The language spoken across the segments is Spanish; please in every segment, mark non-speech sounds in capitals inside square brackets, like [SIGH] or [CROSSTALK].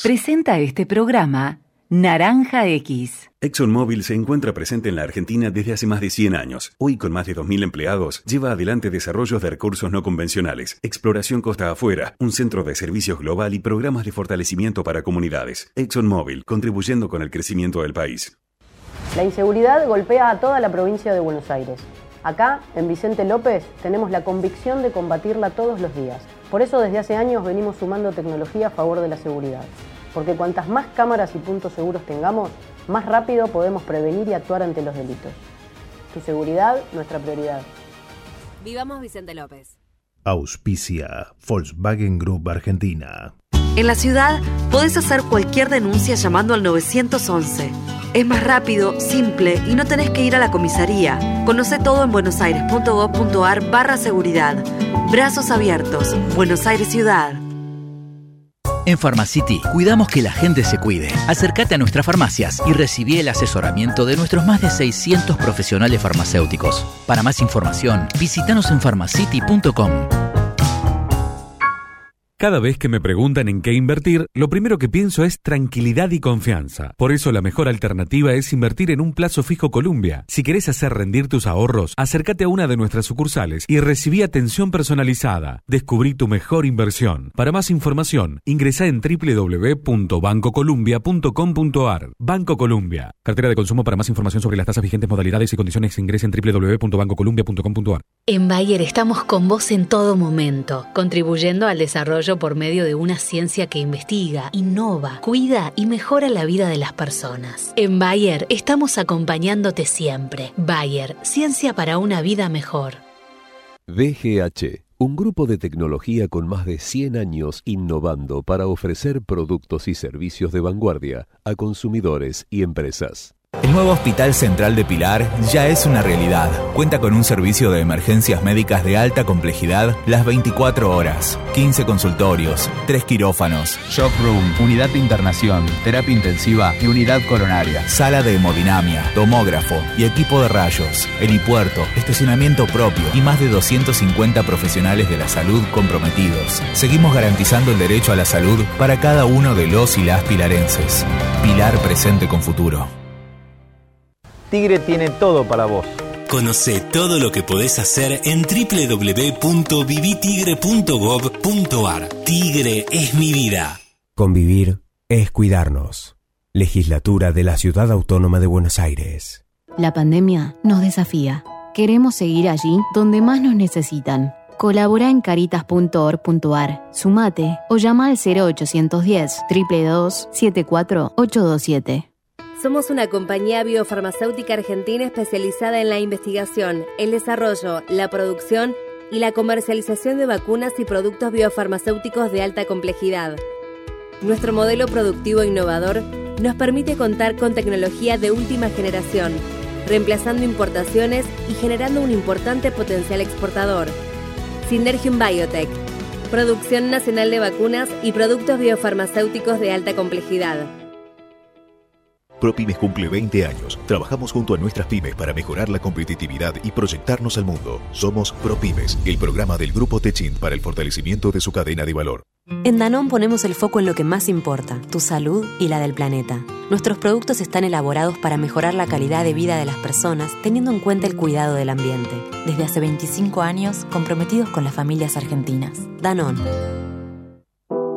Presenta este programa Naranja X. ExxonMobil se encuentra presente en la Argentina desde hace más de 100 años. Hoy, con más de 2.000 empleados, lleva adelante desarrollos de recursos no convencionales, exploración costa afuera, un centro de servicios global y programas de fortalecimiento para comunidades. ExxonMobil, contribuyendo con el crecimiento del país. La inseguridad golpea a toda la provincia de Buenos Aires. Acá, en Vicente López, tenemos la convicción de combatirla todos los días. Por eso desde hace años venimos sumando tecnología a favor de la seguridad. Porque cuantas más cámaras y puntos seguros tengamos, más rápido podemos prevenir y actuar ante los delitos. Tu seguridad, nuestra prioridad. Vivamos Vicente López. Auspicia Volkswagen Group Argentina. En la ciudad podés hacer cualquier denuncia llamando al 911. Es más rápido, simple y no tenés que ir a la comisaría. Conoce todo en buenosaires.gov.ar barra seguridad. Brazos abiertos. Buenos Aires Ciudad. En Pharmacity cuidamos que la gente se cuide. Acércate a nuestras farmacias y recibí el asesoramiento de nuestros más de 600 profesionales farmacéuticos. Para más información, visítanos en pharmacity.com. Cada vez que me preguntan en qué invertir, lo primero que pienso es tranquilidad y confianza. Por eso la mejor alternativa es invertir en un plazo fijo Columbia. Si querés hacer rendir tus ahorros, acércate a una de nuestras sucursales y recibí atención personalizada. Descubrí tu mejor inversión. Para más información, ingresa en www.bancocolumbia.com.ar. Banco Columbia. Cartera de consumo para más información sobre las tasas vigentes, modalidades y condiciones ingresa en www.bancocolumbia.com.ar. En Bayer estamos con vos en todo momento, contribuyendo al desarrollo por medio de una ciencia que investiga, innova, cuida y mejora la vida de las personas. En Bayer estamos acompañándote siempre. Bayer, ciencia para una vida mejor. DGH, un grupo de tecnología con más de 100 años innovando para ofrecer productos y servicios de vanguardia a consumidores y empresas. El nuevo Hospital Central de Pilar ya es una realidad. Cuenta con un servicio de emergencias médicas de alta complejidad las 24 horas, 15 consultorios, 3 quirófanos, shock room, unidad de internación, terapia intensiva y unidad coronaria, sala de hemodinamia, tomógrafo y equipo de rayos, helipuerto, estacionamiento propio y más de 250 profesionales de la salud comprometidos. Seguimos garantizando el derecho a la salud para cada uno de los y las pilarenses. Pilar presente con futuro. Tigre tiene todo para vos. Conoce todo lo que podés hacer en www.vivitigre.gov.ar. Tigre es mi vida. Convivir es cuidarnos. Legislatura de la Ciudad Autónoma de Buenos Aires. La pandemia nos desafía. Queremos seguir allí donde más nos necesitan. Colabora en caritas.org.ar, sumate o llama al 0810 322 74827. Somos una compañía biofarmacéutica argentina especializada en la investigación, el desarrollo, la producción y la comercialización de vacunas y productos biofarmacéuticos de alta complejidad. Nuestro modelo productivo innovador nos permite contar con tecnología de última generación, reemplazando importaciones y generando un importante potencial exportador. Synergium Biotech, producción nacional de vacunas y productos biofarmacéuticos de alta complejidad. ProPymes cumple 20 años. Trabajamos junto a nuestras pymes para mejorar la competitividad y proyectarnos al mundo. Somos ProPymes, el programa del Grupo Techint para el fortalecimiento de su cadena de valor. En Danón ponemos el foco en lo que más importa, tu salud y la del planeta. Nuestros productos están elaborados para mejorar la calidad de vida de las personas teniendo en cuenta el cuidado del ambiente. Desde hace 25 años, comprometidos con las familias argentinas. Danón.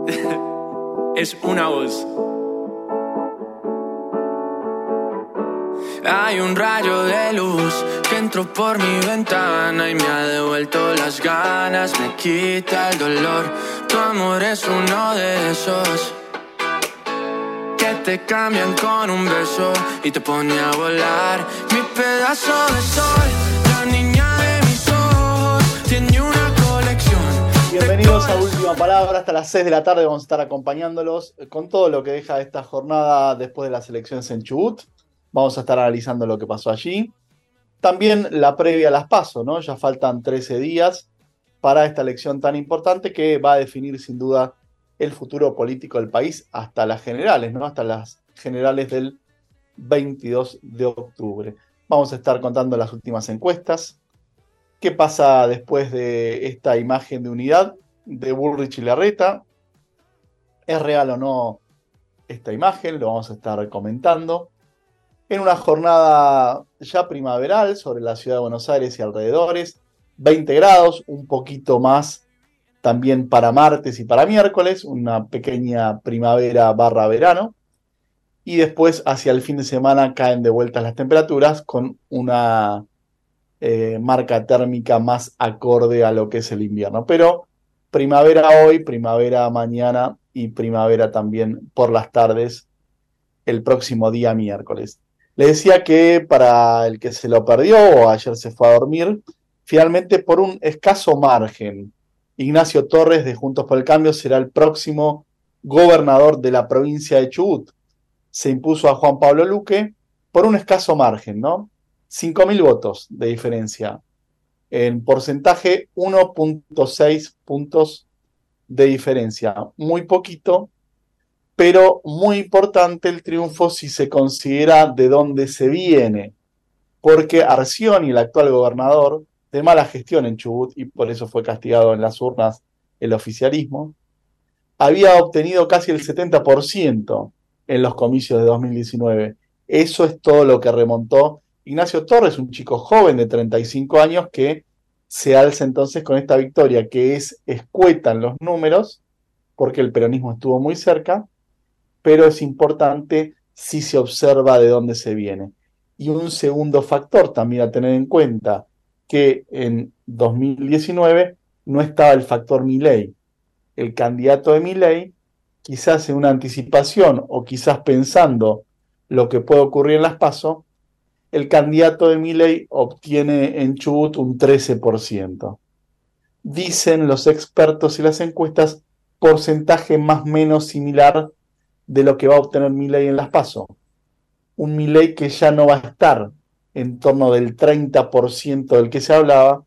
[LAUGHS] es una voz. Hay un rayo de luz que entró por mi ventana y me ha devuelto las ganas, me quita el dolor. Tu amor es uno de esos que te cambian con un beso y te pone a volar. Mi pedazo de sol, la niña de mis ojos, tiene una colección. Bienvenidos a Última Palabra, hasta las 6 de la tarde vamos a estar acompañándolos con todo lo que deja esta jornada después de las elecciones en Chubut. Vamos a estar analizando lo que pasó allí. También la previa a las PASO, ¿no? Ya faltan 13 días para esta elección tan importante que va a definir sin duda el futuro político del país hasta las generales, ¿no? Hasta las generales del 22 de octubre. Vamos a estar contando las últimas encuestas. ¿Qué pasa después de esta imagen de unidad de Bullrich y Larreta? ¿Es real o no esta imagen, lo vamos a estar comentando. En una jornada ya primaveral sobre la ciudad de Buenos Aires y alrededores, 20 grados, un poquito más también para martes y para miércoles, una pequeña primavera barra verano. Y después hacia el fin de semana caen de vuelta las temperaturas con una eh, marca térmica más acorde a lo que es el invierno. Pero primavera hoy, primavera mañana y primavera también por las tardes el próximo día miércoles. Le decía que para el que se lo perdió o ayer se fue a dormir, finalmente por un escaso margen, Ignacio Torres de Juntos por el Cambio será el próximo gobernador de la provincia de Chubut. Se impuso a Juan Pablo Luque por un escaso margen, ¿no? 5.000 votos de diferencia. En porcentaje, 1.6 puntos de diferencia. Muy poquito, pero muy importante el triunfo si se considera de dónde se viene. Porque Arcioni, el actual gobernador, de mala gestión en Chubut, y por eso fue castigado en las urnas el oficialismo, había obtenido casi el 70% en los comicios de 2019. Eso es todo lo que remontó Ignacio Torres, un chico joven de 35 años que se alza entonces con esta victoria, que es escueta en los números, porque el peronismo estuvo muy cerca, pero es importante si se observa de dónde se viene. Y un segundo factor también a tener en cuenta, que en 2019 no estaba el factor Milley. El candidato de Milley, quizás en una anticipación o quizás pensando lo que puede ocurrir en las PASO, el candidato de Milley obtiene en Chubut un 13%. Dicen los expertos y las encuestas porcentaje más o menos similar de lo que va a obtener Milley en las PASO. Un Milley que ya no va a estar en torno del 30% del que se hablaba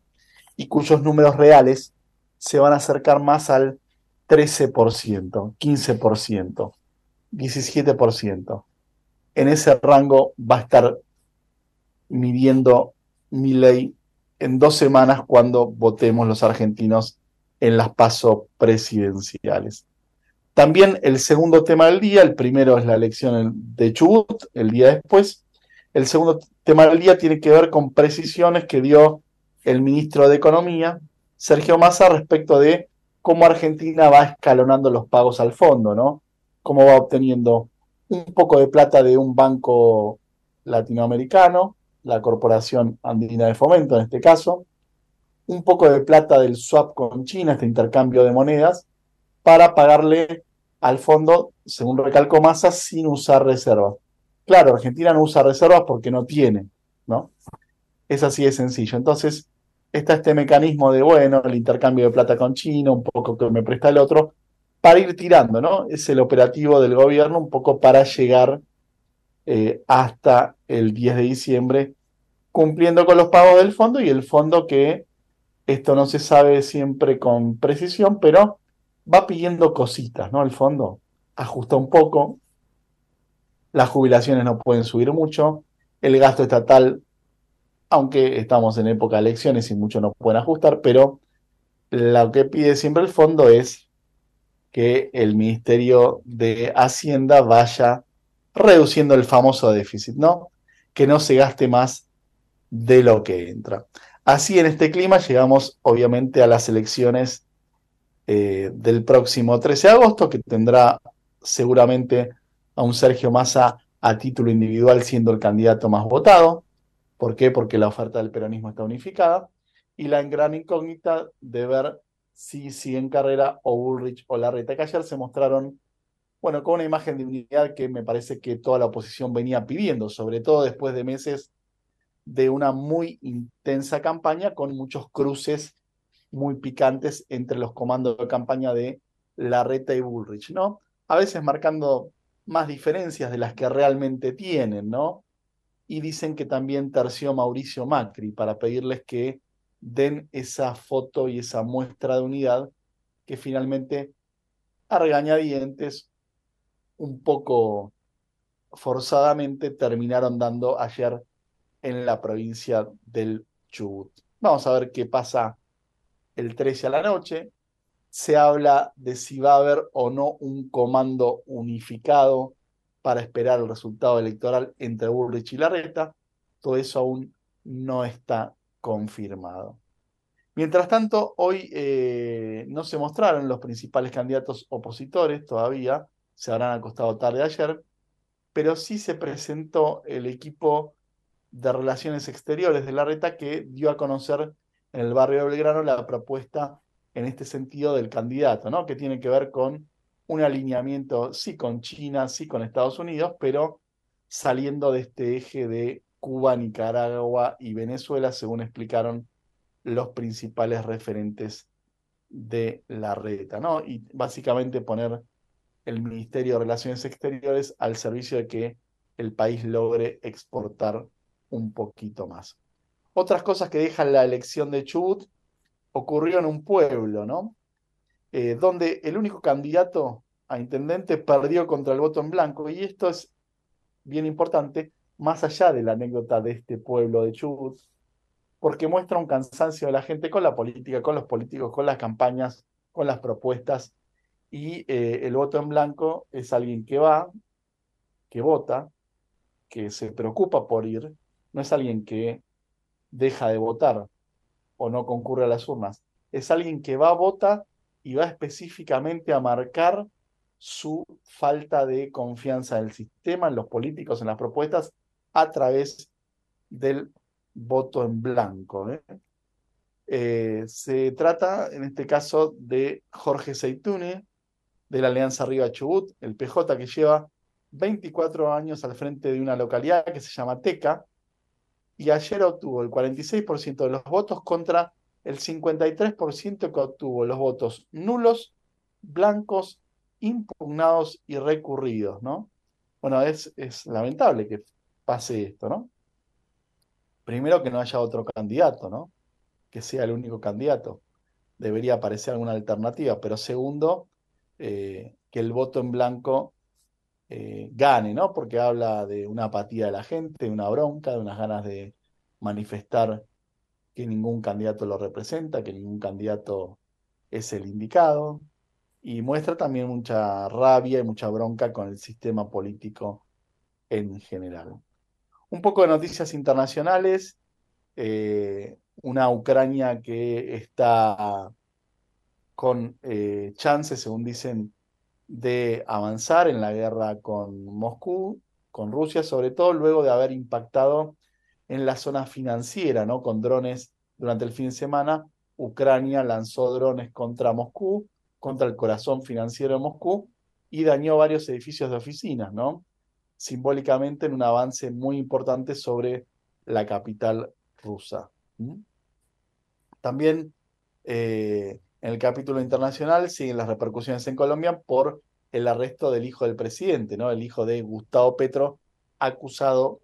y cuyos números reales se van a acercar más al 13%, 15%, 17%. En ese rango va a estar midiendo mi ley en dos semanas cuando votemos los argentinos en las pasos presidenciales. También el segundo tema del día, el primero es la elección de Chubut, el día después. El segundo tema del día tiene que ver con precisiones que dio el ministro de Economía, Sergio Massa, respecto de cómo Argentina va escalonando los pagos al fondo, ¿no? Cómo va obteniendo un poco de plata de un banco latinoamericano, la Corporación Andina de Fomento en este caso, un poco de plata del swap con China, este intercambio de monedas, para pagarle al fondo, según recalcó Massa, sin usar reservas. Claro, Argentina no usa reservas porque no tiene, ¿no? Es así de sencillo. Entonces, está este mecanismo de, bueno, el intercambio de plata con China, un poco que me presta el otro, para ir tirando, ¿no? Es el operativo del gobierno un poco para llegar eh, hasta el 10 de diciembre, cumpliendo con los pagos del fondo y el fondo que esto no se sabe siempre con precisión, pero va pidiendo cositas, ¿no? El fondo ajusta un poco, las jubilaciones no pueden subir mucho, el gasto estatal, aunque estamos en época de elecciones y muchos no pueden ajustar, pero lo que pide siempre el fondo es que el Ministerio de Hacienda vaya reduciendo el famoso déficit, ¿no? Que no se gaste más de lo que entra. Así en este clima llegamos obviamente a las elecciones eh, del próximo 13 de agosto, que tendrá seguramente a un Sergio Massa a título individual siendo el candidato más votado. ¿Por qué? Porque la oferta del peronismo está unificada. Y la gran incógnita de ver si sigue en carrera o Bullrich o Larreta, que se mostraron bueno, con una imagen de unidad que me parece que toda la oposición venía pidiendo, sobre todo después de meses de una muy intensa campaña con muchos cruces muy picantes entre los comandos de campaña de Larreta y Bullrich, ¿no? A veces marcando más diferencias de las que realmente tienen, ¿no? Y dicen que también terció Mauricio Macri para pedirles que den esa foto y esa muestra de unidad que finalmente a regañadientes un poco forzadamente terminaron dando ayer en la provincia del Chubut. Vamos a ver qué pasa el 13 a la noche. Se habla de si va a haber o no un comando unificado para esperar el resultado electoral entre Bullrich y Larreta. Todo eso aún no está confirmado. Mientras tanto, hoy eh, no se mostraron los principales candidatos opositores todavía, se habrán acostado tarde ayer, pero sí se presentó el equipo de Relaciones Exteriores de Larreta que dio a conocer en el barrio de Belgrano la propuesta en este sentido del candidato, ¿no? que tiene que ver con un alineamiento, sí con China, sí con Estados Unidos, pero saliendo de este eje de Cuba, Nicaragua y Venezuela, según explicaron los principales referentes de la reta, ¿no? Y básicamente poner el Ministerio de Relaciones Exteriores al servicio de que el país logre exportar un poquito más. Otras cosas que dejan la elección de Chubut ocurrió en un pueblo, ¿no? Eh, donde el único candidato a intendente perdió contra el voto en blanco. Y esto es bien importante, más allá de la anécdota de este pueblo de Chubut, porque muestra un cansancio de la gente con la política, con los políticos, con las campañas, con las propuestas. Y eh, el voto en blanco es alguien que va, que vota, que se preocupa por ir, no es alguien que deja de votar o no concurre a las urnas, es alguien que va, vota y va específicamente a marcar su falta de confianza en el sistema, en los políticos, en las propuestas, a través del voto en blanco. ¿eh? Eh, se trata, en este caso, de Jorge Seitune, de la Alianza Arriba Chubut, el PJ que lleva 24 años al frente de una localidad que se llama Teca, y ayer obtuvo el 46% de los votos contra el 53% que obtuvo los votos nulos, blancos, impugnados y recurridos, ¿no? Bueno, es, es lamentable que pase esto, ¿no? Primero que no haya otro candidato, ¿no? Que sea el único candidato. Debería aparecer alguna alternativa, pero segundo, eh, que el voto en blanco eh, gane, ¿no? Porque habla de una apatía de la gente, de una bronca, de unas ganas de manifestar que ningún candidato lo representa, que ningún candidato es el indicado, y muestra también mucha rabia y mucha bronca con el sistema político en general. Un poco de noticias internacionales. Eh, una Ucrania que está con eh, chances, según dicen, de avanzar en la guerra con Moscú, con Rusia, sobre todo luego de haber impactado en la zona financiera, ¿no? Con drones durante el fin de semana. Ucrania lanzó drones contra Moscú, contra el corazón financiero de Moscú, y dañó varios edificios de oficinas, ¿no? simbólicamente en un avance muy importante sobre la capital rusa. También eh, en el capítulo internacional siguen las repercusiones en Colombia por el arresto del hijo del presidente, ¿no? el hijo de Gustavo Petro, acusado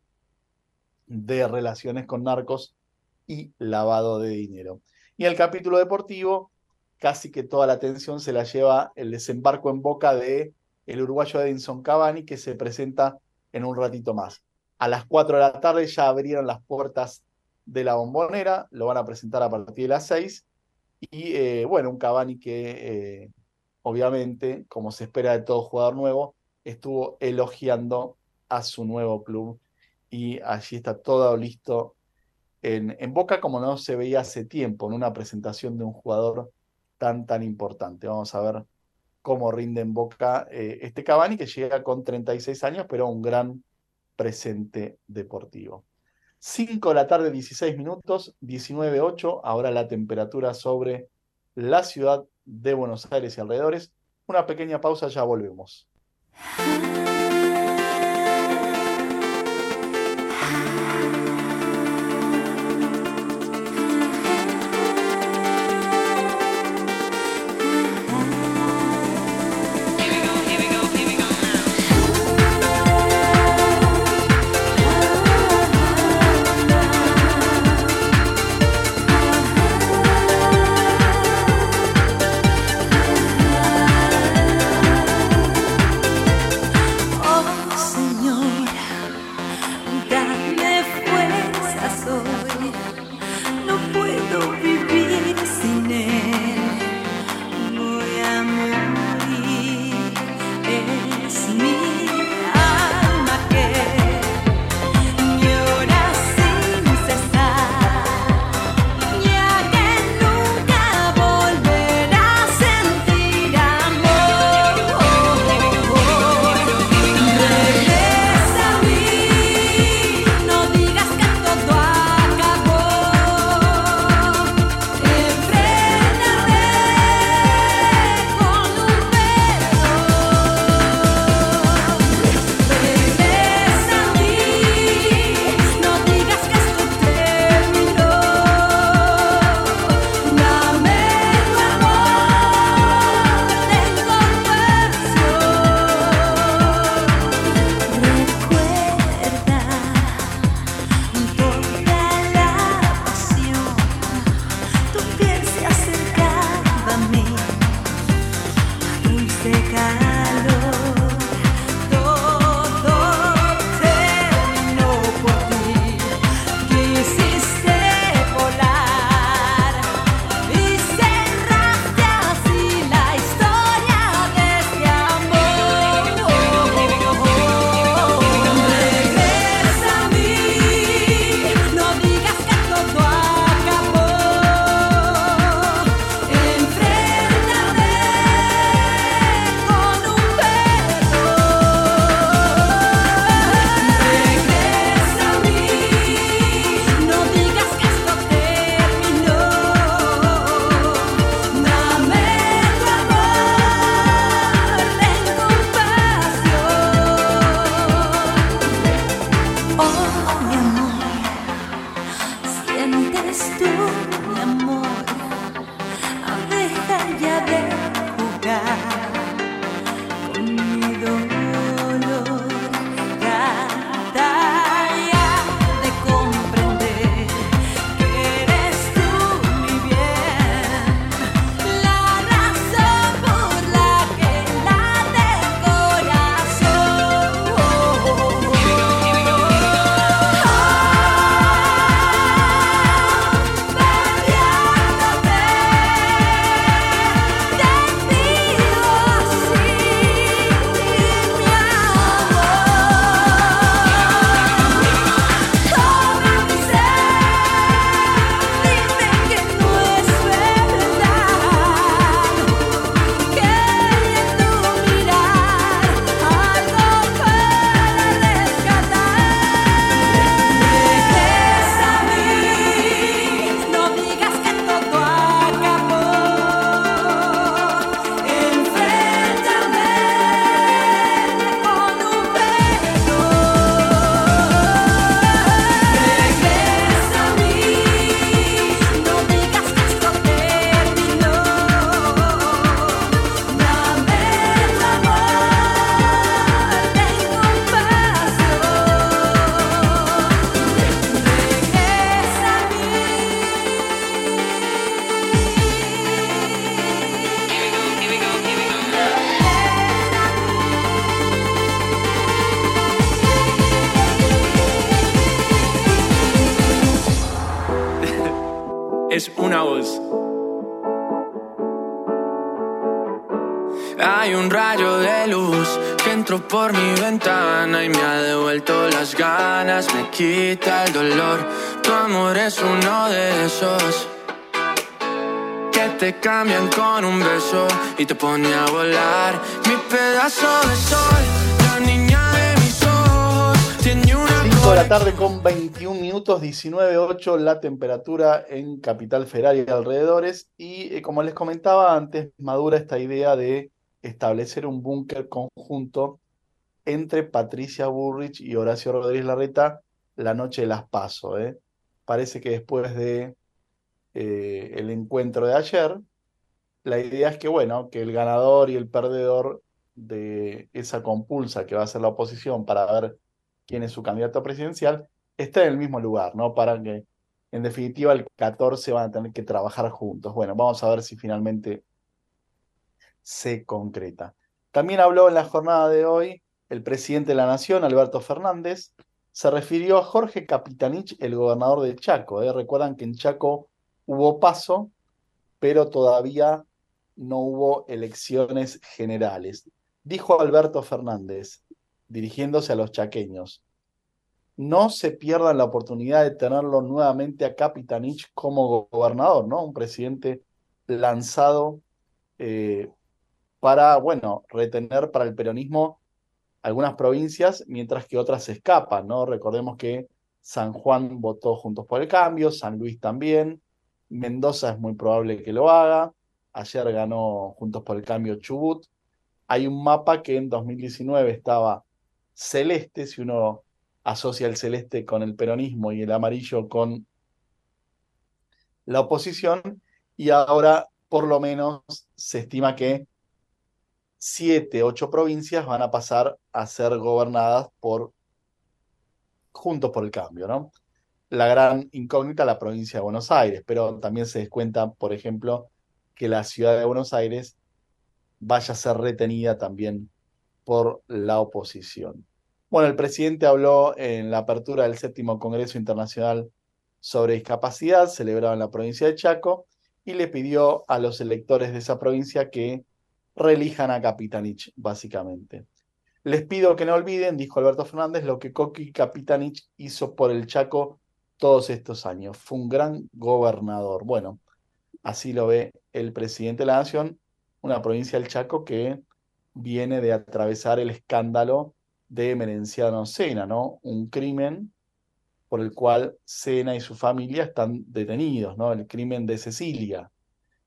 de relaciones con narcos y lavado de dinero. Y en el capítulo deportivo, casi que toda la atención se la lleva el desembarco en boca de el uruguayo Edinson Cavani, que se presenta en un ratito más. A las 4 de la tarde ya abrieron las puertas de la bombonera, lo van a presentar a partir de las 6. Y eh, bueno, un Cavani que eh, obviamente, como se espera de todo jugador nuevo, estuvo elogiando a su nuevo club y allí está todo listo en, en, Boca como no se veía hace tiempo en una presentación de un jugador tan tan importante. Vamos a ver cómo rinde en Boca eh, este Cavani que llega con 36 años, pero un gran presente deportivo. 5 de la tarde, 16 minutos, 19.8, ahora la temperatura sobre la ciudad de Buenos Aires y alrededores. Una pequeña pausa, ya volvemos. Beso y te pone a volar. Mi pedazo de sol, la niña de mis ojos, tiene una 5 de la tarde con 21 minutos, 19.8 la temperatura en Capital Federal y alrededores. Y eh, como les comentaba antes, madura esta idea de establecer un búnker conjunto entre Patricia Burrich y Horacio Rodríguez Larreta la noche de las PASO. ¿eh? Parece que después de eh, el encuentro de ayer, la idea es que, bueno, que el ganador y el perdedor de esa compulsa que va a ser la oposición para ver quién es su candidato presidencial, esté en el mismo lugar, ¿no? Para que, en definitiva, el 14 van a tener que trabajar juntos. Bueno, vamos a ver si finalmente se concreta. También habló en la jornada de hoy el presidente de la Nación, Alberto Fernández, se refirió a Jorge Capitanich, el gobernador de Chaco. ¿eh? Recuerdan que en Chaco hubo paso, pero todavía no hubo elecciones generales. Dijo Alberto Fernández, dirigiéndose a los chaqueños, no se pierdan la oportunidad de tenerlo nuevamente a Capitanich como gobernador, ¿no? Un presidente lanzado eh, para, bueno, retener para el peronismo algunas provincias, mientras que otras se escapan, ¿no? Recordemos que San Juan votó Juntos por el Cambio, San Luis también, Mendoza es muy probable que lo haga, ayer ganó Juntos por el Cambio Chubut. Hay un mapa que en 2019 estaba celeste, si uno asocia el celeste con el peronismo y el amarillo con la oposición, y ahora por lo menos se estima que siete, ocho provincias van a pasar a ser gobernadas por Juntos por el Cambio, ¿no? La gran incógnita la provincia de Buenos Aires, pero también se descuenta, por ejemplo, que la ciudad de Buenos Aires vaya a ser retenida también por la oposición. Bueno, el presidente habló en la apertura del séptimo Congreso Internacional sobre Discapacidad, celebrado en la provincia de Chaco, y le pidió a los electores de esa provincia que relijan a Capitanich, básicamente. Les pido que no olviden, dijo Alberto Fernández, lo que Coqui Capitanich hizo por el Chaco todos estos años. Fue un gran gobernador. Bueno, así lo ve el presidente de la Nación, una provincia del Chaco que viene de atravesar el escándalo de Merenciano Sena, ¿no? Un crimen por el cual Sena y su familia están detenidos, ¿no? El crimen de Cecilia,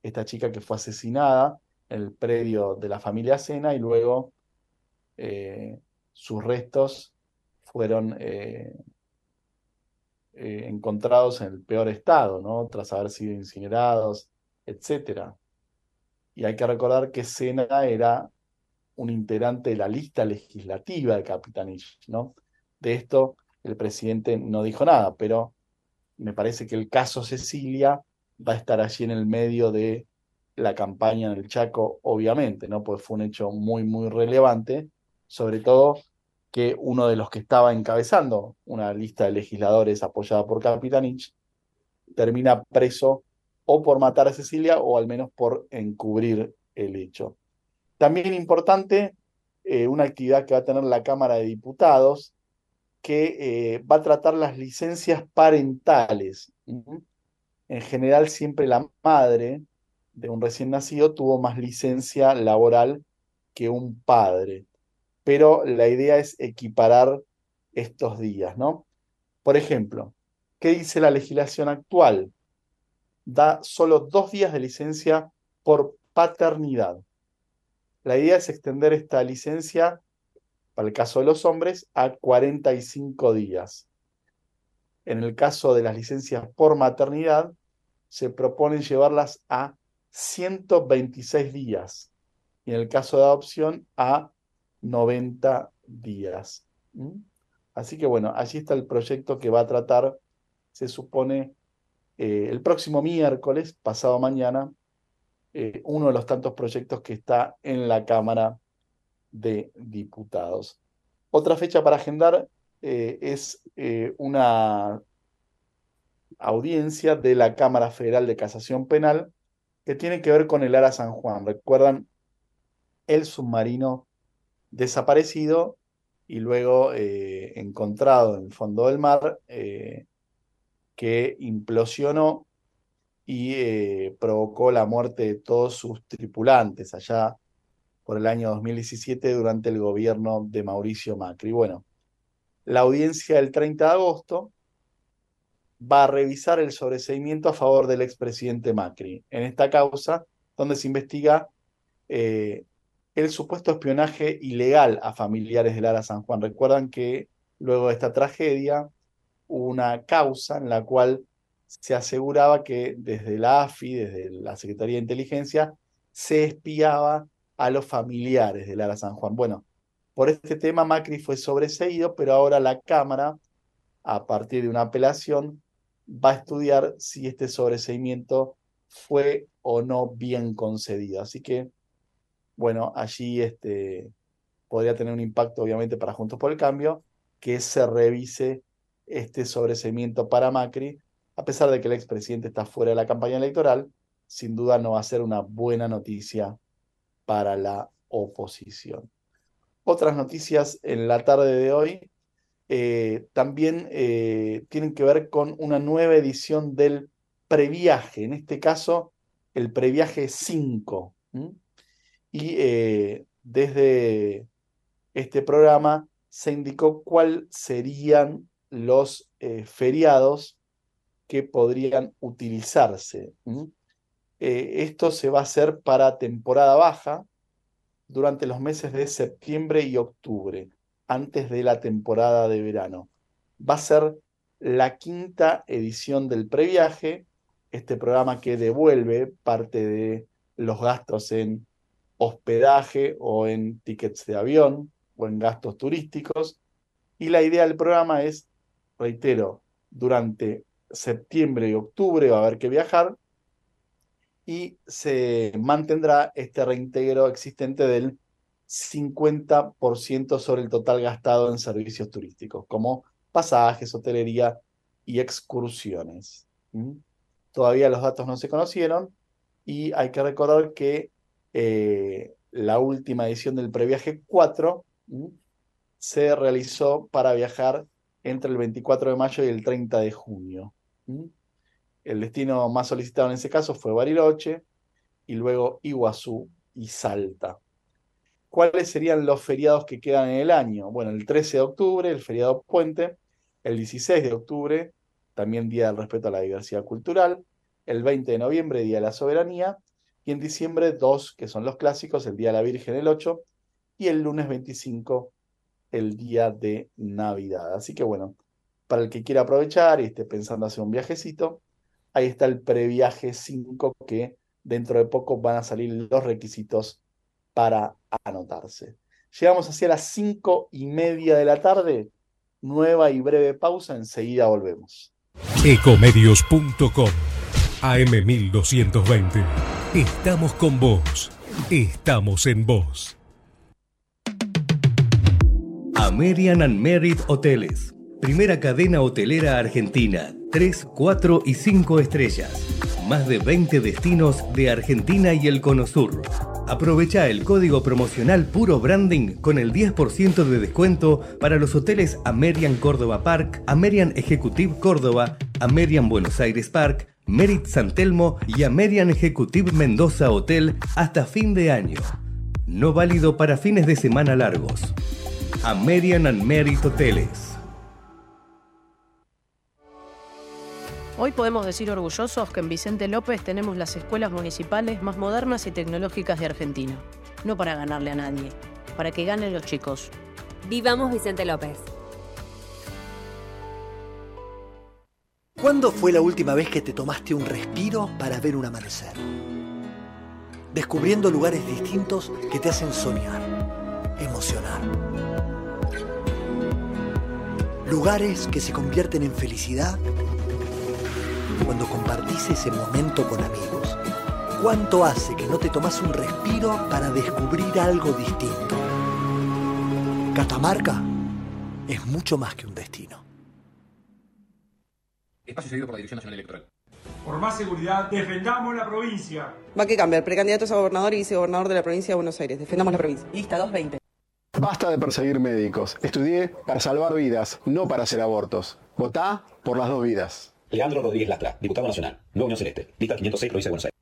esta chica que fue asesinada el predio de la familia Sena y luego eh, sus restos fueron eh, eh, encontrados en el peor estado, ¿no? Tras haber sido incinerados, etc. Y hay que recordar que Sena era un integrante de la lista legislativa de Capitanich, ¿no? De esto el presidente no dijo nada, pero me parece que el caso Cecilia va a estar allí en el medio de la campaña en el Chaco, obviamente, ¿no? Pues fue un hecho muy, muy relevante, sobre todo que uno de los que estaba encabezando una lista de legisladores apoyada por Capitanich termina preso o por matar a Cecilia o al menos por encubrir el hecho. También importante, eh, una actividad que va a tener la Cámara de Diputados que eh, va a tratar las licencias parentales. En general, siempre la madre de un recién nacido tuvo más licencia laboral que un padre. Pero la idea es equiparar estos días, ¿no? Por ejemplo, ¿qué dice la legislación actual? Da solo dos días de licencia por paternidad. La idea es extender esta licencia, para el caso de los hombres, a 45 días. En el caso de las licencias por maternidad, se propone llevarlas a 126 días y en el caso de adopción a 90 días. Así que bueno, allí está el proyecto que va a tratar, se supone, eh, el próximo miércoles, pasado mañana, eh, uno de los tantos proyectos que está en la Cámara de Diputados. Otra fecha para agendar eh, es una audiencia de la Cámara Federal de Casación Penal que tiene que ver con el Ara San Juan. ¿Recuerdan? El submarino desaparecido y luego eh, encontrado en el fondo del mar, eh, que implosionó y eh, provocó la muerte de todos sus tripulantes allá por el año 2017 durante el gobierno de Mauricio Macri. Bueno, la audiencia del 30 de agosto va a revisar el sobreseimiento a favor del expresidente Macri en esta causa, donde se investiga el supuesto espionaje ilegal a familiares de Lara San Juan. Recuerdan que luego de esta tragedia hubo una causa en la cual se aseguraba que desde la AFI, desde la Secretaría de Inteligencia, se espiaba a los familiares de Lara San Juan. Bueno, por este tema Macri fue sobreseído, pero ahora la Cámara, a partir de una apelación, va a estudiar si este sobreseimiento fue o no bien concedido. Así que bueno, allí este, podría tener un impacto obviamente para Juntos por el Cambio, que se revise este sobreseimiento para Macri, a pesar de que el expresidente está fuera de la campaña electoral, sin duda no va a ser una buena noticia para la oposición. Otras noticias en la tarde de hoy eh, también eh, tienen que ver con una nueva edición del previaje, en este caso el previaje 5. Y eh, desde este programa se indicó cuáles serían los eh, feriados que podrían utilizarse. Eh, esto se va a hacer para temporada baja durante los meses de septiembre y octubre, antes de la temporada de verano. Va a ser la quinta edición del previaje, este programa que devuelve parte de los gastos en hospedaje o en tickets de avión o en gastos turísticos. Y la idea del programa es, reitero, durante septiembre y octubre va a haber que viajar y se mantendrá este reintegro existente del 50% sobre el total gastado en servicios turísticos, como pasajes, hotelería y excursiones. ¿Mm? Todavía los datos no se conocieron y hay que recordar que eh, la última edición del Previaje 4 se realizó para viajar entre el 24 de mayo y el 30 de junio. El destino más solicitado en ese caso fue Bariloche y luego Iguazú y Salta. ¿Cuáles serían los feriados que quedan en el año? Bueno, el 13 de octubre, el feriado puente, el 16 de octubre, también Día del Respeto a la Diversidad Cultural, el 20 de noviembre, Día de la Soberanía, y en diciembre dos, que son los clásicos, el Día de la Virgen el 8 y el lunes 25 el día de Navidad. Así que bueno, para el que quiera aprovechar y esté pensando hacer un viajecito, ahí está el previaje 5 que dentro de poco van a salir los requisitos para anotarse. Llegamos hacia las 5 y media de la tarde, nueva y breve pausa, enseguida volvemos. Ecomedios.com AM1220 Estamos con vos. Estamos en vos. American and Merit Hoteles. Primera cadena hotelera argentina. 3, 4 y 5 estrellas. Más de 20 destinos de Argentina y el Cono Sur. Aprovecha el código promocional Puro Branding con el 10% de descuento para los hoteles American Córdoba Park, American Executive Córdoba, American Buenos Aires Park, Merit San Telmo y American Executive Mendoza Hotel hasta fin de año. No válido para fines de semana largos. American and Merit Hoteles. Hoy podemos decir orgullosos que en Vicente López tenemos las escuelas municipales más modernas y tecnológicas de Argentina. No para ganarle a nadie, para que ganen los chicos. Vivamos Vicente López. ¿Cuándo fue la última vez que te tomaste un respiro para ver un amanecer? Descubriendo lugares distintos que te hacen soñar, emocionar. Lugares que se convierten en felicidad cuando compartís ese momento con amigos. ¿Cuánto hace que no te tomas un respiro para descubrir algo distinto? Catamarca es mucho más que un destino. Espacio cedido por la Dirección Nacional Electoral. Por más seguridad, defendamos la provincia. Va que cambiar. Precandidatos a gobernador y vicegobernador de la provincia de Buenos Aires. Defendamos la provincia. Lista 220. Basta de perseguir médicos. Estudié para salvar vidas, no para hacer abortos. Votá por las dos vidas. Leandro Rodríguez Lastra, diputado nacional, Nueva Unión Celeste, lista 506, provincia de Buenos Aires.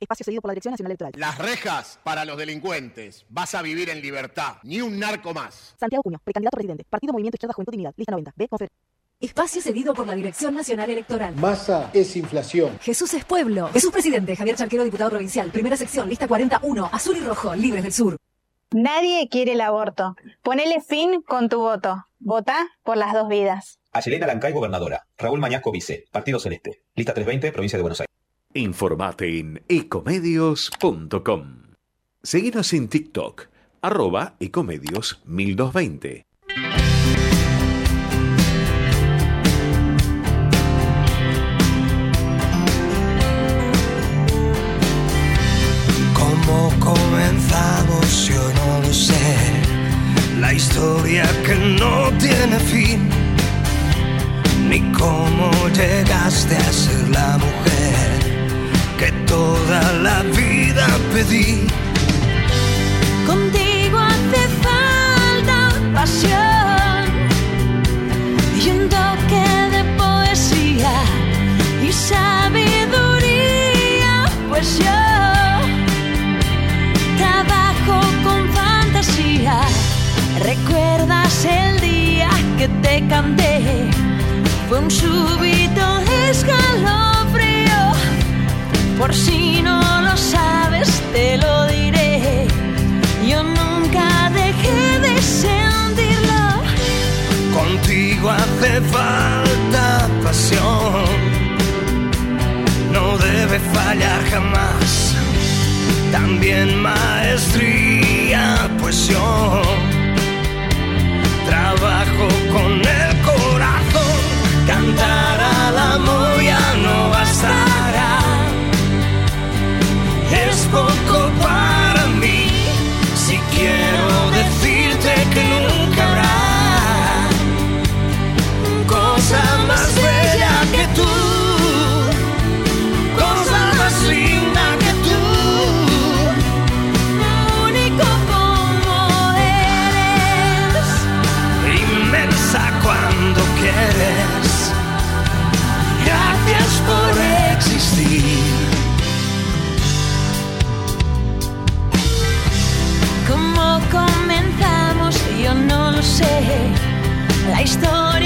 Espacio cedido por la Dirección Nacional Electoral. Las rejas para los delincuentes. Vas a vivir en libertad. Ni un narco más. Santiago Cuño, precandidato a presidente. Partido Movimiento Izquierda Juventud Dignidad. Lista 90. B. Confer. Espacio cedido por la Dirección Nacional Electoral. Masa es inflación. Jesús es pueblo. Jesús presidente. Javier Charquero, diputado provincial. Primera sección, lista 41. Azul y rojo, libres del sur. Nadie quiere el aborto. Ponele fin con tu voto. Vota por las dos vidas. Ayelena Lancay, gobernadora. Raúl Mañasco, vice. Partido Celeste. Lista 320, provincia de Buenos Aires. Informate en ecomedios.com. Seguinos en TikTok, arroba ecomedios 1220. ¿Cómo comenzamos? Yo no lo sé. La historia que no tiene fin. Ni cómo llegaste a ser la mujer que toda la vida pedí. Contigo hace falta pasión y un toque de poesía y sabiduría, pues yo trabajo con fantasía. ¿Recuerdas el día que te canté? Fue un súbito escalofrío. Por si no lo sabes, te lo diré. Yo nunca dejé de sentirlo. Contigo hace falta pasión. No debe fallar jamás. También maestría, yo trabajo con al amor ya no bastará. Es poco La historia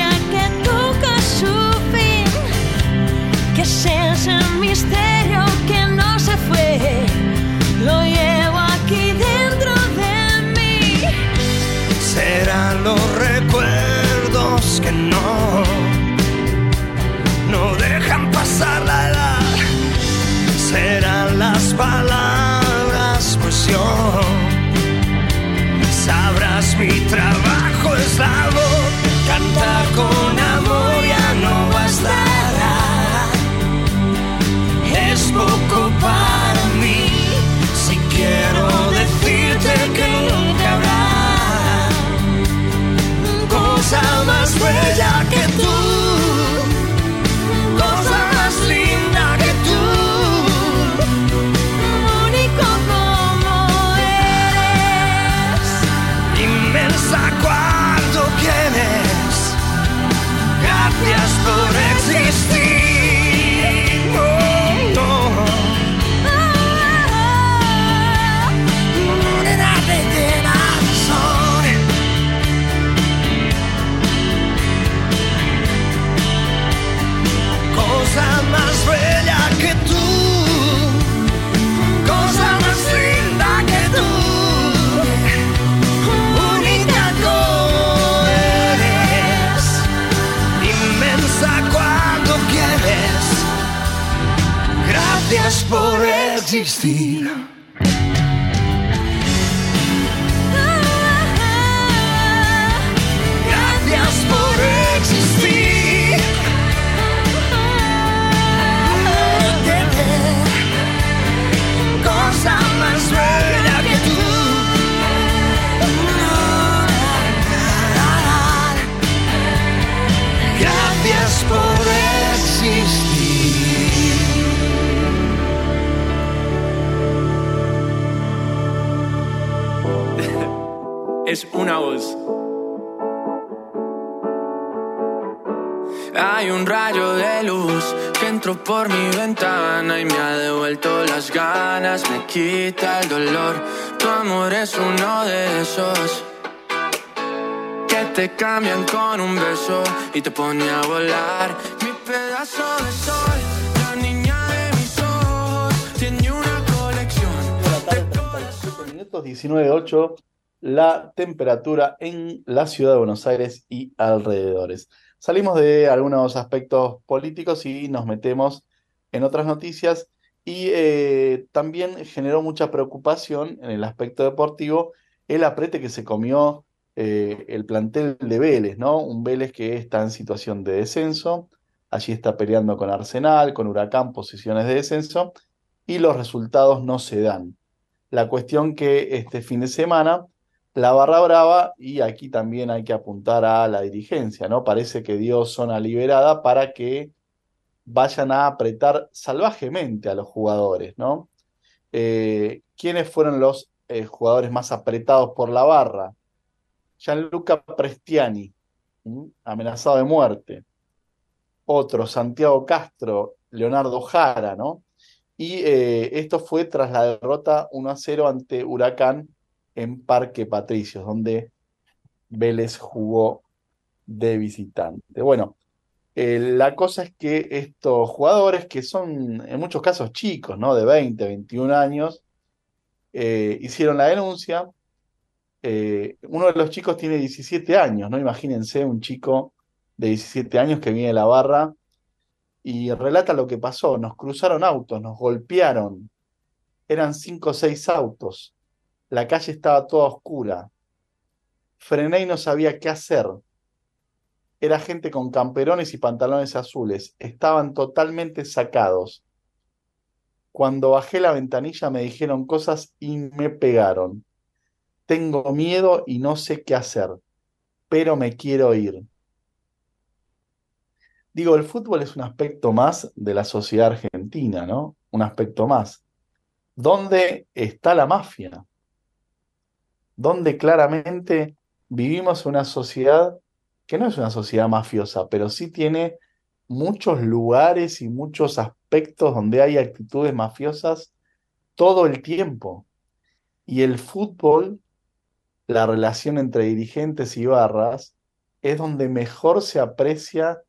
feel es una voz. Hay un rayo de luz que entró por mi ventana y me ha devuelto las ganas, me quita el dolor. Tu amor es uno de esos que te cambian con un beso y te pone a volar. Mi pedazo de sol, la niña de mis ojos, tiene una colección. Buenas tardes, 37 minutos, 19.8 la temperatura en la ciudad de Buenos Aires y alrededores. Salimos de algunos aspectos políticos y nos metemos en otras noticias y eh, también generó mucha preocupación en el aspecto deportivo el aprete que se comió eh, el plantel de Vélez, ¿no? Un Vélez que está en situación de descenso, allí está peleando con Arsenal, con Huracán, posiciones de descenso, y los resultados no se dan. La cuestión que este fin de semana la barra brava, y aquí también hay que apuntar a la dirigencia, ¿no? Parece que dio zona liberada para que vayan a apretar salvajemente a los jugadores, ¿no? Eh, ¿Quiénes fueron los eh, jugadores más apretados por la barra? Gianluca Prestiani, amenazado de muerte. Otro, Santiago Castro, Leonardo Jara, ¿no? Y eh, esto fue tras la derrota 1 a 0 ante Huracán en Parque Patricios, donde Vélez jugó de visitante. Bueno, eh, la cosa es que estos jugadores, que son en muchos casos chicos, ¿no? De 20, 21 años, eh, hicieron la denuncia. Eh, uno de los chicos tiene 17 años, ¿no? Imagínense un chico de 17 años que viene de la barra y relata lo que pasó. Nos cruzaron autos, nos golpearon. Eran 5 o 6 autos. La calle estaba toda oscura. Frené y no sabía qué hacer. Era gente con camperones y pantalones azules. Estaban totalmente sacados. Cuando bajé la ventanilla me dijeron cosas y me pegaron. Tengo miedo y no sé qué hacer, pero me quiero ir. Digo, el fútbol es un aspecto más de la sociedad argentina, ¿no? Un aspecto más. ¿Dónde está la mafia? Donde claramente vivimos una sociedad que no es una sociedad mafiosa, pero sí tiene muchos lugares y muchos aspectos donde hay actitudes mafiosas todo el tiempo. Y el fútbol, la relación entre dirigentes y barras, es donde mejor se aprecia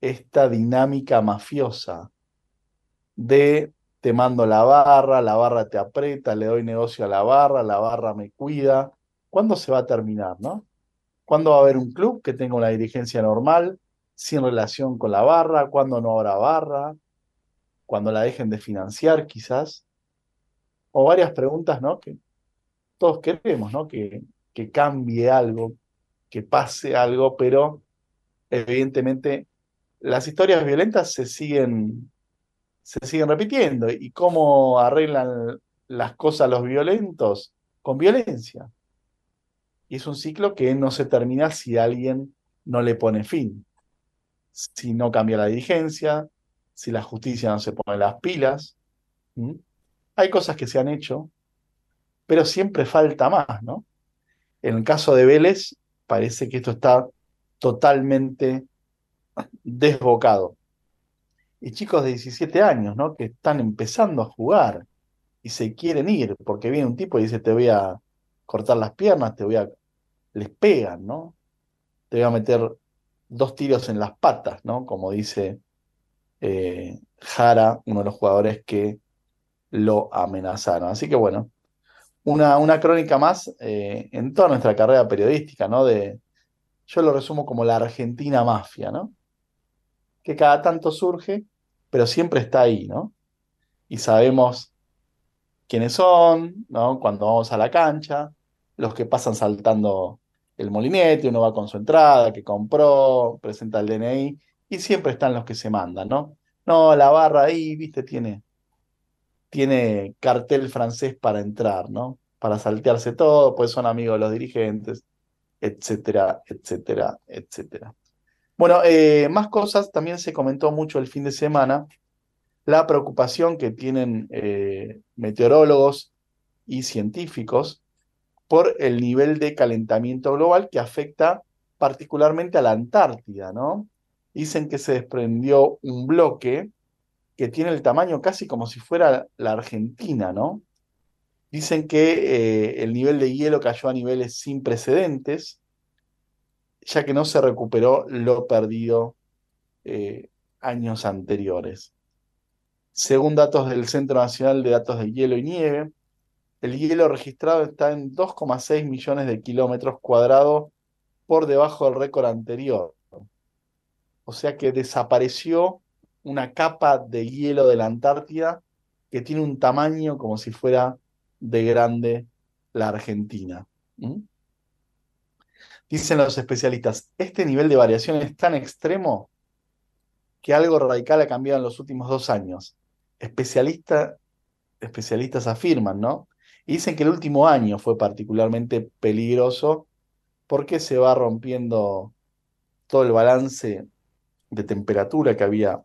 esta dinámica mafiosa de te mando la barra, la barra te aprieta, le doy negocio a la barra, la barra me cuida. ¿Cuándo se va a terminar, no? ¿Cuándo va a haber un club que tenga una dirigencia normal, sin relación con la barra? ¿Cuándo no habrá barra? ¿Cuándo la dejen de financiar, quizás? O varias preguntas, ¿no? Que todos queremos, ¿no? Que, que cambie algo, que pase algo, pero evidentemente las historias violentas se siguen se siguen repitiendo. ¿Y cómo arreglan las cosas los violentos? Con violencia. Y es un ciclo que no se termina si alguien no le pone fin. Si no cambia la dirigencia, si la justicia no se pone las pilas. Hay cosas que se han hecho, pero siempre falta más, ¿no? En el caso de Vélez, parece que esto está totalmente desbocado y chicos de 17 años, ¿no? Que están empezando a jugar y se quieren ir, porque viene un tipo y dice, te voy a cortar las piernas, te voy a... les pegan, ¿no? Te voy a meter dos tiros en las patas, ¿no? Como dice eh, Jara, uno de los jugadores que lo amenazaron. Así que bueno, una, una crónica más eh, en toda nuestra carrera periodística, ¿no? De, yo lo resumo como la Argentina mafia, ¿no? Que cada tanto surge, pero siempre está ahí, ¿no? Y sabemos quiénes son, ¿no? Cuando vamos a la cancha, los que pasan saltando el molinete, uno va con su entrada, que compró, presenta el DNI, y siempre están los que se mandan, ¿no? No, la barra ahí, viste, tiene, tiene cartel francés para entrar, ¿no? Para saltearse todo, pues son amigos de los dirigentes, etcétera, etcétera, etcétera. Bueno, eh, más cosas, también se comentó mucho el fin de semana la preocupación que tienen eh, meteorólogos y científicos por el nivel de calentamiento global que afecta particularmente a la Antártida, ¿no? Dicen que se desprendió un bloque que tiene el tamaño casi como si fuera la Argentina, ¿no? Dicen que eh, el nivel de hielo cayó a niveles sin precedentes, ya que no se recuperó lo perdido eh, años anteriores. Según datos del Centro Nacional de Datos de Hielo y Nieve, el hielo registrado está en 2,6 millones de kilómetros cuadrados por debajo del récord anterior. O sea que desapareció una capa de hielo de la Antártida que tiene un tamaño como si fuera de grande la Argentina. Dicen los especialistas, este nivel de variación es tan extremo que algo radical ha cambiado en los últimos dos años. especialistas afirman, ¿no? Y dicen que el último año fue particularmente peligroso porque se va rompiendo todo el balance de temperatura que había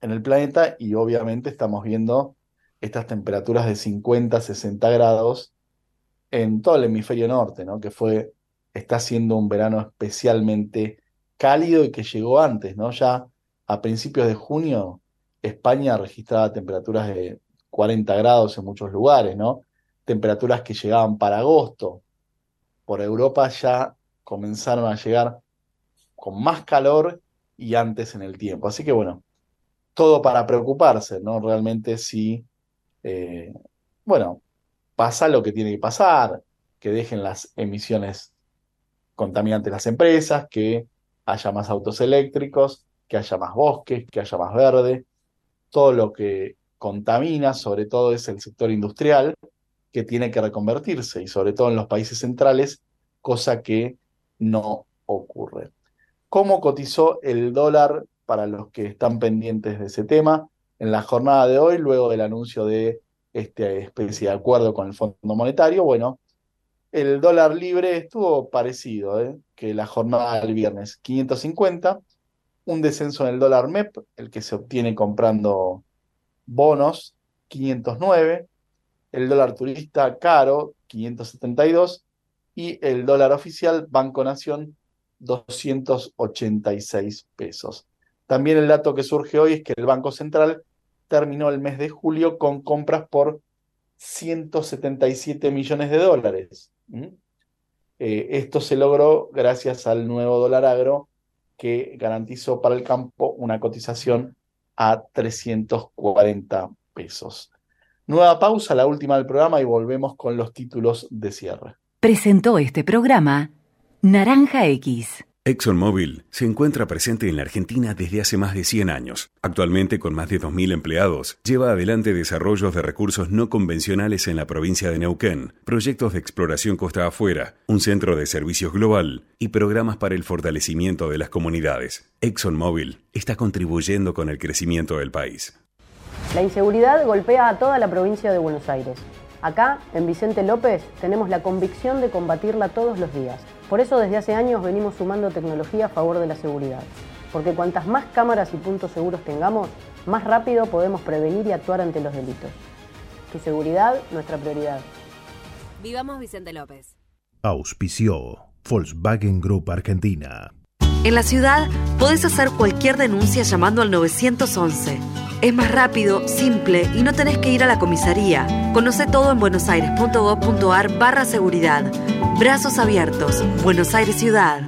en el planeta y obviamente estamos viendo estas temperaturas de 50, 60 grados en todo el hemisferio norte, ¿no? Que fue, está siendo un verano especialmente cálido y que llegó antes, ¿no? Ya a principios de junio, España registraba temperaturas de 40 grados en muchos lugares, ¿no? Temperaturas que llegaban para agosto. Por Europa ya comenzaron a llegar con más calor y antes en el tiempo. Así que bueno, todo para preocuparse, ¿no? Realmente si, eh, bueno, pasa lo que tiene que pasar, que dejen las emisiones contaminantes las empresas, que haya más autos eléctricos, que haya más bosques, que haya más verde. Todo lo que contamina, sobre todo, es el sector industrial, que tiene que reconvertirse, y sobre todo en los países centrales, cosa que no ocurre. ¿Cómo cotizó el dólar para los que están pendientes de ese tema en la jornada de hoy, luego del anuncio de esta especie de acuerdo con el Fondo Monetario? Bueno, el dólar libre estuvo parecido ¿eh? que la jornada del viernes, 550, un descenso en el dólar MEP, el que se obtiene comprando bonos, 509, el dólar turista caro, 572, y el dólar oficial Banco Nación, 286 pesos. También el dato que surge hoy es que el Banco Central terminó el mes de julio con compras por 177 millones de dólares. Eh, esto se logró gracias al nuevo dólar agro que garantizó para el campo una cotización a 340 pesos. Nueva pausa, la última del programa y volvemos con los títulos de cierre. Presentó este programa Naranja X. ExxonMobil se encuentra presente en la Argentina desde hace más de 100 años. Actualmente, con más de 2.000 empleados, lleva adelante desarrollos de recursos no convencionales en la provincia de Neuquén, proyectos de exploración costa afuera, un centro de servicios global y programas para el fortalecimiento de las comunidades. ExxonMobil está contribuyendo con el crecimiento del país. La inseguridad golpea a toda la provincia de Buenos Aires. Acá, en Vicente López, tenemos la convicción de combatirla todos los días. Por eso desde hace años venimos sumando tecnología a favor de la seguridad. Porque cuantas más cámaras y puntos seguros tengamos, más rápido podemos prevenir y actuar ante los delitos. Tu seguridad, nuestra prioridad. Vivamos Vicente López. Auspició Volkswagen Group Argentina. En la ciudad podés hacer cualquier denuncia llamando al 911. Es más rápido, simple y no tenés que ir a la comisaría. Conoce todo en buenosaires.gov.ar barra seguridad. Brazos abiertos. Buenos Aires Ciudad.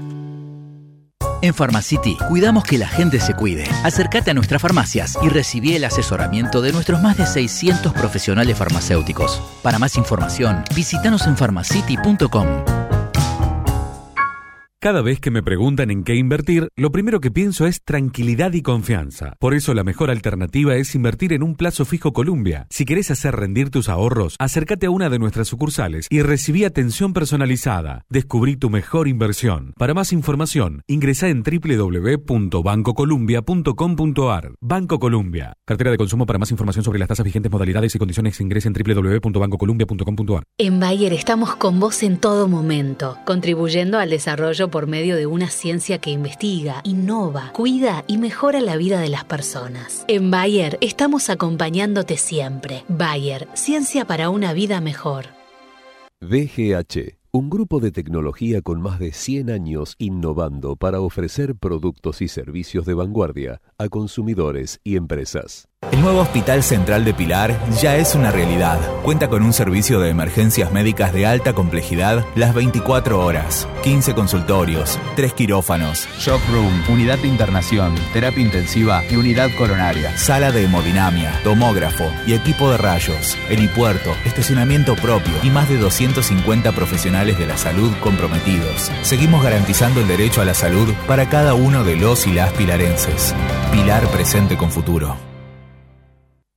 En Pharmacity cuidamos que la gente se cuide. Acércate a nuestras farmacias y recibí el asesoramiento de nuestros más de 600 profesionales farmacéuticos. Para más información, visítanos en pharmacity.com. Cada vez que me preguntan en qué invertir, lo primero que pienso es tranquilidad y confianza. Por eso la mejor alternativa es invertir en un plazo fijo Columbia. Si querés hacer rendir tus ahorros, acércate a una de nuestras sucursales y recibí atención personalizada. Descubrí tu mejor inversión. Para más información, ingresa en www.bancocolumbia.com.ar. Banco Columbia. Cartera de consumo para más información sobre las tasas vigentes, modalidades y condiciones ingresa en www.bancocolumbia.com.ar. En Bayer estamos con vos en todo momento, contribuyendo al desarrollo por medio de una ciencia que investiga, innova, cuida y mejora la vida de las personas. En Bayer estamos acompañándote siempre. Bayer, ciencia para una vida mejor. VGH, un grupo de tecnología con más de 100 años innovando para ofrecer productos y servicios de vanguardia a consumidores y empresas. El nuevo Hospital Central de Pilar ya es una realidad. Cuenta con un servicio de emergencias médicas de alta complejidad las 24 horas, 15 consultorios, 3 quirófanos, shock room, unidad de internación, terapia intensiva y unidad coronaria, sala de hemodinamia, tomógrafo y equipo de rayos, helipuerto, estacionamiento propio y más de 250 profesionales de la salud comprometidos. Seguimos garantizando el derecho a la salud para cada uno de los y las pilarenses. Pilar presente con futuro.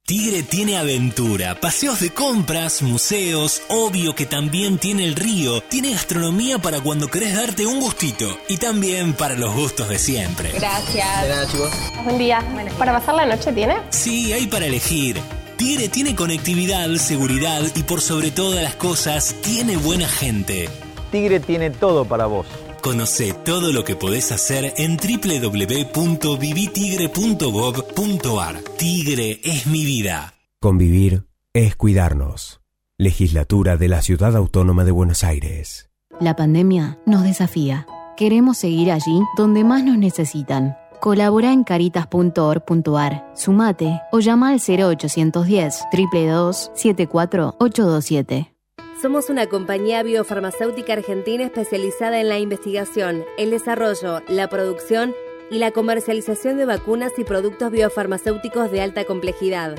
Tigre tiene aventura, paseos de compras, museos, obvio que también tiene el río, tiene gastronomía para cuando querés darte un gustito y también para los gustos de siempre. Gracias. De nada, chicos. Buen día. ¿Para pasar la noche tiene? Sí, hay para elegir. Tigre tiene conectividad, seguridad y por sobre todas las cosas, tiene buena gente. Tigre tiene todo para vos. Conoce todo lo que podés hacer en www.vivitigre.gov.ar. Tigre es mi vida. Convivir es cuidarnos. Legislatura de la Ciudad Autónoma de Buenos Aires. La pandemia nos desafía. Queremos seguir allí donde más nos necesitan. Colabora en caritas.org.ar, sumate o llama al 0810 322 74827. Somos una compañía biofarmacéutica argentina especializada en la investigación, el desarrollo, la producción y la comercialización de vacunas y productos biofarmacéuticos de alta complejidad.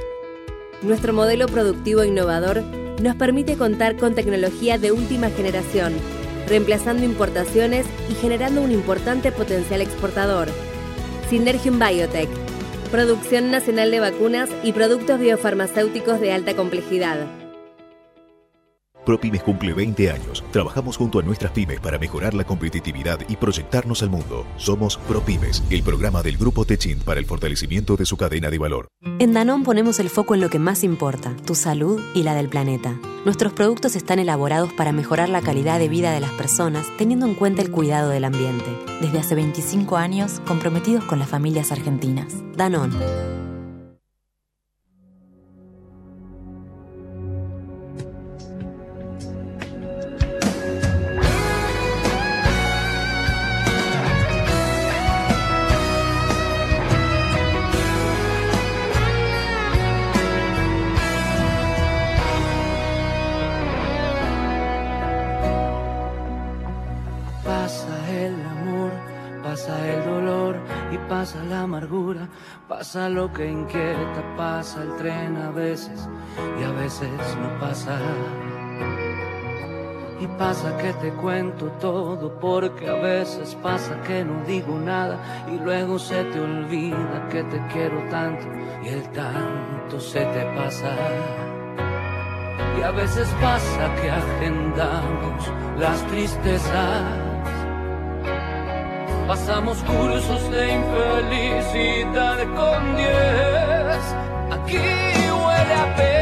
Nuestro modelo productivo innovador nos permite contar con tecnología de última generación, reemplazando importaciones y generando un importante potencial exportador. Synergium Biotech, producción nacional de vacunas y productos biofarmacéuticos de alta complejidad. ProPymes cumple 20 años. Trabajamos junto a nuestras pymes para mejorar la competitividad y proyectarnos al mundo. Somos ProPymes, el programa del Grupo Techint para el fortalecimiento de su cadena de valor. En Danón ponemos el foco en lo que más importa, tu salud y la del planeta. Nuestros productos están elaborados para mejorar la calidad de vida de las personas, teniendo en cuenta el cuidado del ambiente. Desde hace 25 años, comprometidos con las familias argentinas. Danón. Pasa lo que inquieta, pasa el tren a veces y a veces no pasa. Y pasa que te cuento todo porque a veces pasa que no digo nada y luego se te olvida que te quiero tanto y el tanto se te pasa. Y a veces pasa que agendamos las tristezas Pasamos cursos de infelicidad con diez. Aquí huele a.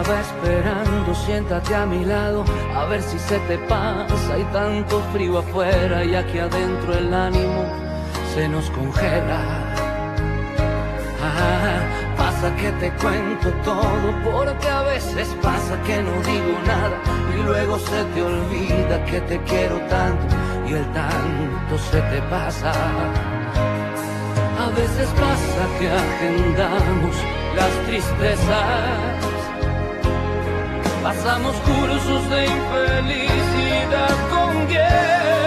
estaba esperando, siéntate a mi lado, a ver si se te pasa. Hay tanto frío afuera y aquí adentro el ánimo se nos congela. Ah, pasa que te cuento todo, porque a veces pasa que no digo nada y luego se te olvida que te quiero tanto y el tanto se te pasa. A veces pasa que agendamos las tristezas. Pasamos cursos de infelicidad con diez.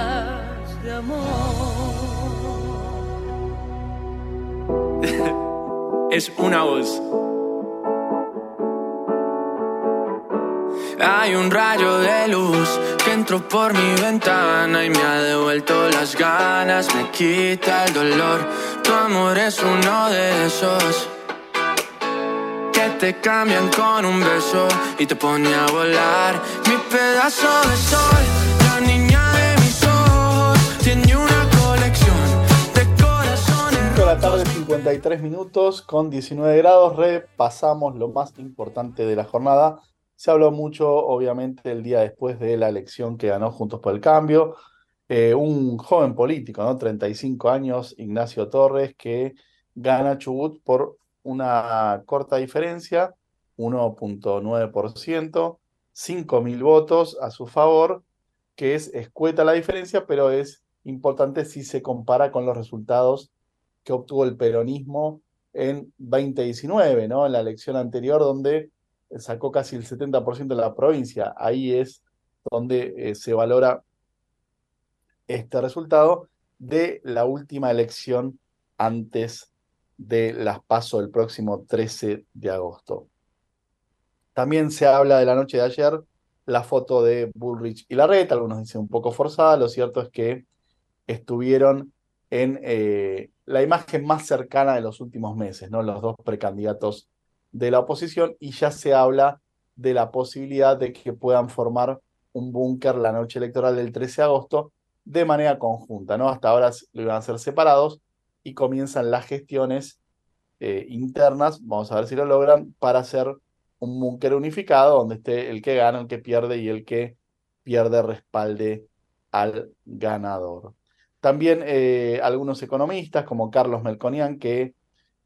Ah, de amor. es una voz. Hay un rayo de luz que entró por mi ventana y me ha devuelto las ganas, me quita el dolor. Tu amor es uno de esos te cambian con un beso y te pone a volar. Mi pedazo de sol, la niña de mis ojos, tiene una colección de corazones. 5 de la tarde, 53 minutos, con 19 grados. Repasamos lo más importante de la jornada. Se habló mucho, obviamente, el día después de la elección que ganó Juntos por el Cambio. Eh, un joven político, ¿no? 35 años, Ignacio Torres, que gana Chubut por una corta diferencia, 1.9%, 5.000 votos a su favor, que es escueta la diferencia, pero es importante si se compara con los resultados que obtuvo el peronismo en 2019, ¿no? En la elección anterior, donde sacó casi el 70% de la provincia. Ahí es donde eh, se valora este resultado de la última elección antes de las PASO el próximo 13 de agosto. También se habla de la noche de ayer, la foto de Bullrich y Larreta, algunos dicen un poco forzada, lo cierto es que estuvieron en eh, la imagen más cercana de los últimos meses, ¿no? Los dos precandidatos de la oposición y ya se habla de la posibilidad de que puedan formar un búnker la noche electoral del 13 de agosto de manera conjunta, ¿no? Hasta ahora lo iban a ser separados y comienzan las gestiones eh, internas, vamos a ver si lo logran, para hacer un búnker unificado donde esté el que gana, el que pierde y el que pierde respalde al ganador. También eh, algunos economistas como Carlos Melconian que eh,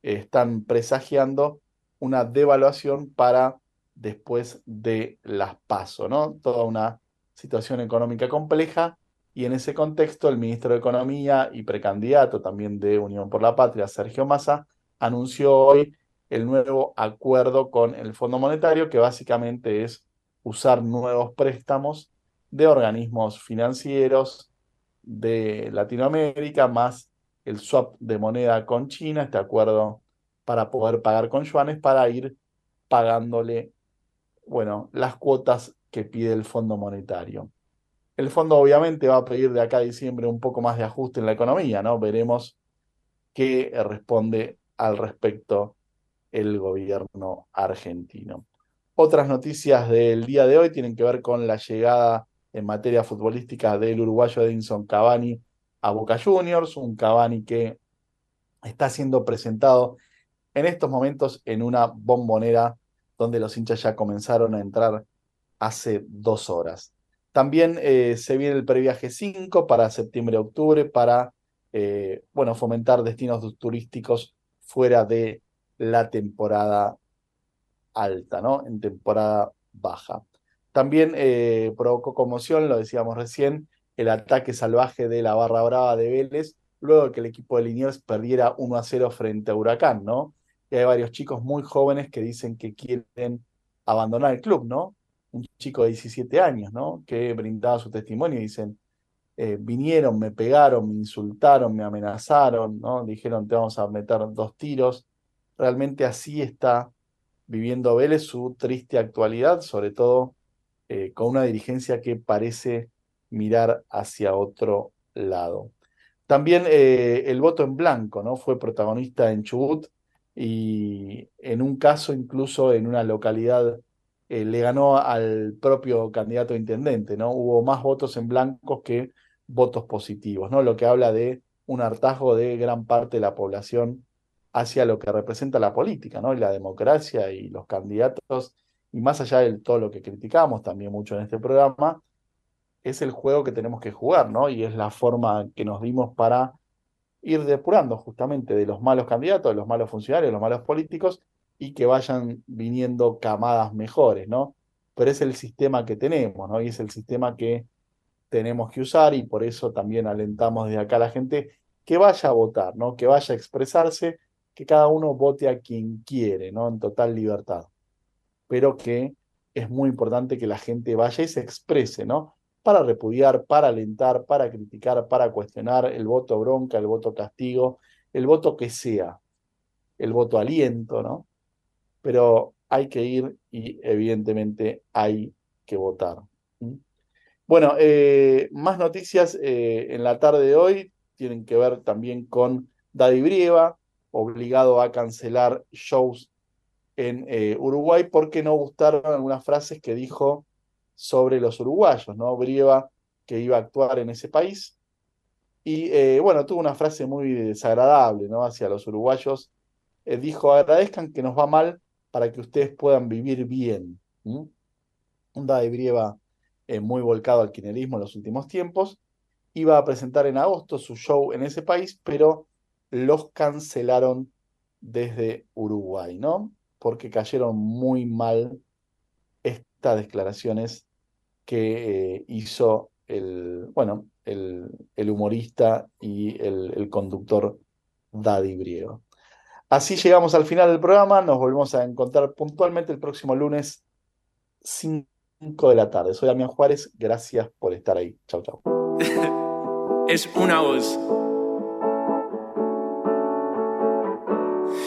están presagiando una devaluación para después de las PASO, ¿no? Toda una situación económica compleja y en ese contexto el ministro de Economía y precandidato también de Unión por la Patria, Sergio Massa, anunció hoy el nuevo acuerdo con el Fondo Monetario que básicamente es usar nuevos préstamos de organismos financieros de Latinoamérica más el swap de moneda con China, este acuerdo para poder pagar con yuanes para ir pagándole, bueno, las cuotas que pide el Fondo Monetario. El fondo obviamente va a pedir de acá a diciembre un poco más de ajuste en la economía, ¿no? Veremos qué responde al respecto el gobierno argentino. Otras noticias del día de hoy tienen que ver con la llegada en materia futbolística del uruguayo Edinson Cavani a Boca Juniors, un Cavani que está siendo presentado en estos momentos en una bombonera donde los hinchas ya comenzaron a entrar hace dos horas. También eh, se viene el previaje 5 para septiembre-octubre para eh, bueno, fomentar destinos turísticos fuera de la temporada alta, ¿no? En temporada baja. También eh, provocó conmoción, lo decíamos recién, el ataque salvaje de la barra brava de Vélez, luego de que el equipo de Liniers perdiera 1 a 0 frente a Huracán, ¿no? y hay varios chicos muy jóvenes que dicen que quieren abandonar el club, ¿no? Un chico de 17 años, ¿no? Que brindaba su testimonio y dicen, eh, vinieron, me pegaron, me insultaron, me amenazaron, ¿no? Dijeron, te vamos a meter dos tiros. Realmente así está viviendo Vélez su triste actualidad, sobre todo eh, con una dirigencia que parece mirar hacia otro lado. También eh, el voto en blanco, ¿no? Fue protagonista en Chubut y en un caso incluso en una localidad eh, le ganó al propio candidato a intendente, ¿no? Hubo más votos en blancos que votos positivos, ¿no? Lo que habla de un hartazgo de gran parte de la población hacia lo que representa la política, ¿no? Y la democracia y los candidatos, y más allá de todo lo que criticamos también mucho en este programa, es el juego que tenemos que jugar, ¿no? Y es la forma que nos dimos para ir depurando justamente de los malos candidatos, de los malos funcionarios, de los malos políticos y que vayan viniendo camadas mejores, ¿no? Pero es el sistema que tenemos, ¿no? Y es el sistema que tenemos que usar y por eso también alentamos desde acá a la gente que vaya a votar, ¿no? Que vaya a expresarse, que cada uno vote a quien quiere, ¿no? En total libertad. pero que es muy importante que la gente vaya y se exprese, ¿no? Para repudiar, para alentar, para criticar, para cuestionar el voto bronca, el voto castigo, el voto que sea, el voto aliento, ¿no? Pero hay que ir y evidentemente hay que votar. Bueno, eh, más noticias eh, en la tarde de hoy tienen que ver también con Daddy Brieva, obligado a cancelar shows en eh, Uruguay porque no gustaron algunas frases que dijo sobre los uruguayos, ¿no? Brieva, que iba a actuar en ese país. Y bueno, tuvo una frase muy desagradable, ¿no? Hacia los uruguayos. dijo, agradezcan que nos va mal para que ustedes puedan vivir bien. Un Daddy Brieva eh, muy volcado al kirchnerismo en los últimos tiempos. Iba a presentar en agosto su show en ese país, pero los cancelaron desde Uruguay, ¿no? Porque cayeron muy mal estas declaraciones que eh, hizo el, bueno, el, humorista y el, el, conductor Daddy Briego. Así llegamos al final del programa, nos volvemos a encontrar puntualmente el próximo lunes 5 de la tarde. Soy Damián Juárez, gracias por estar ahí. Chau, chau. [LAUGHS] es una voz.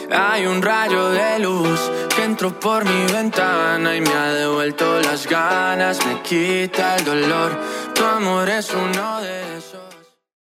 Hay un rayo de luz que entró por mi ventana y me ha devuelto las ganas, me quita el dolor. Tu amor es uno de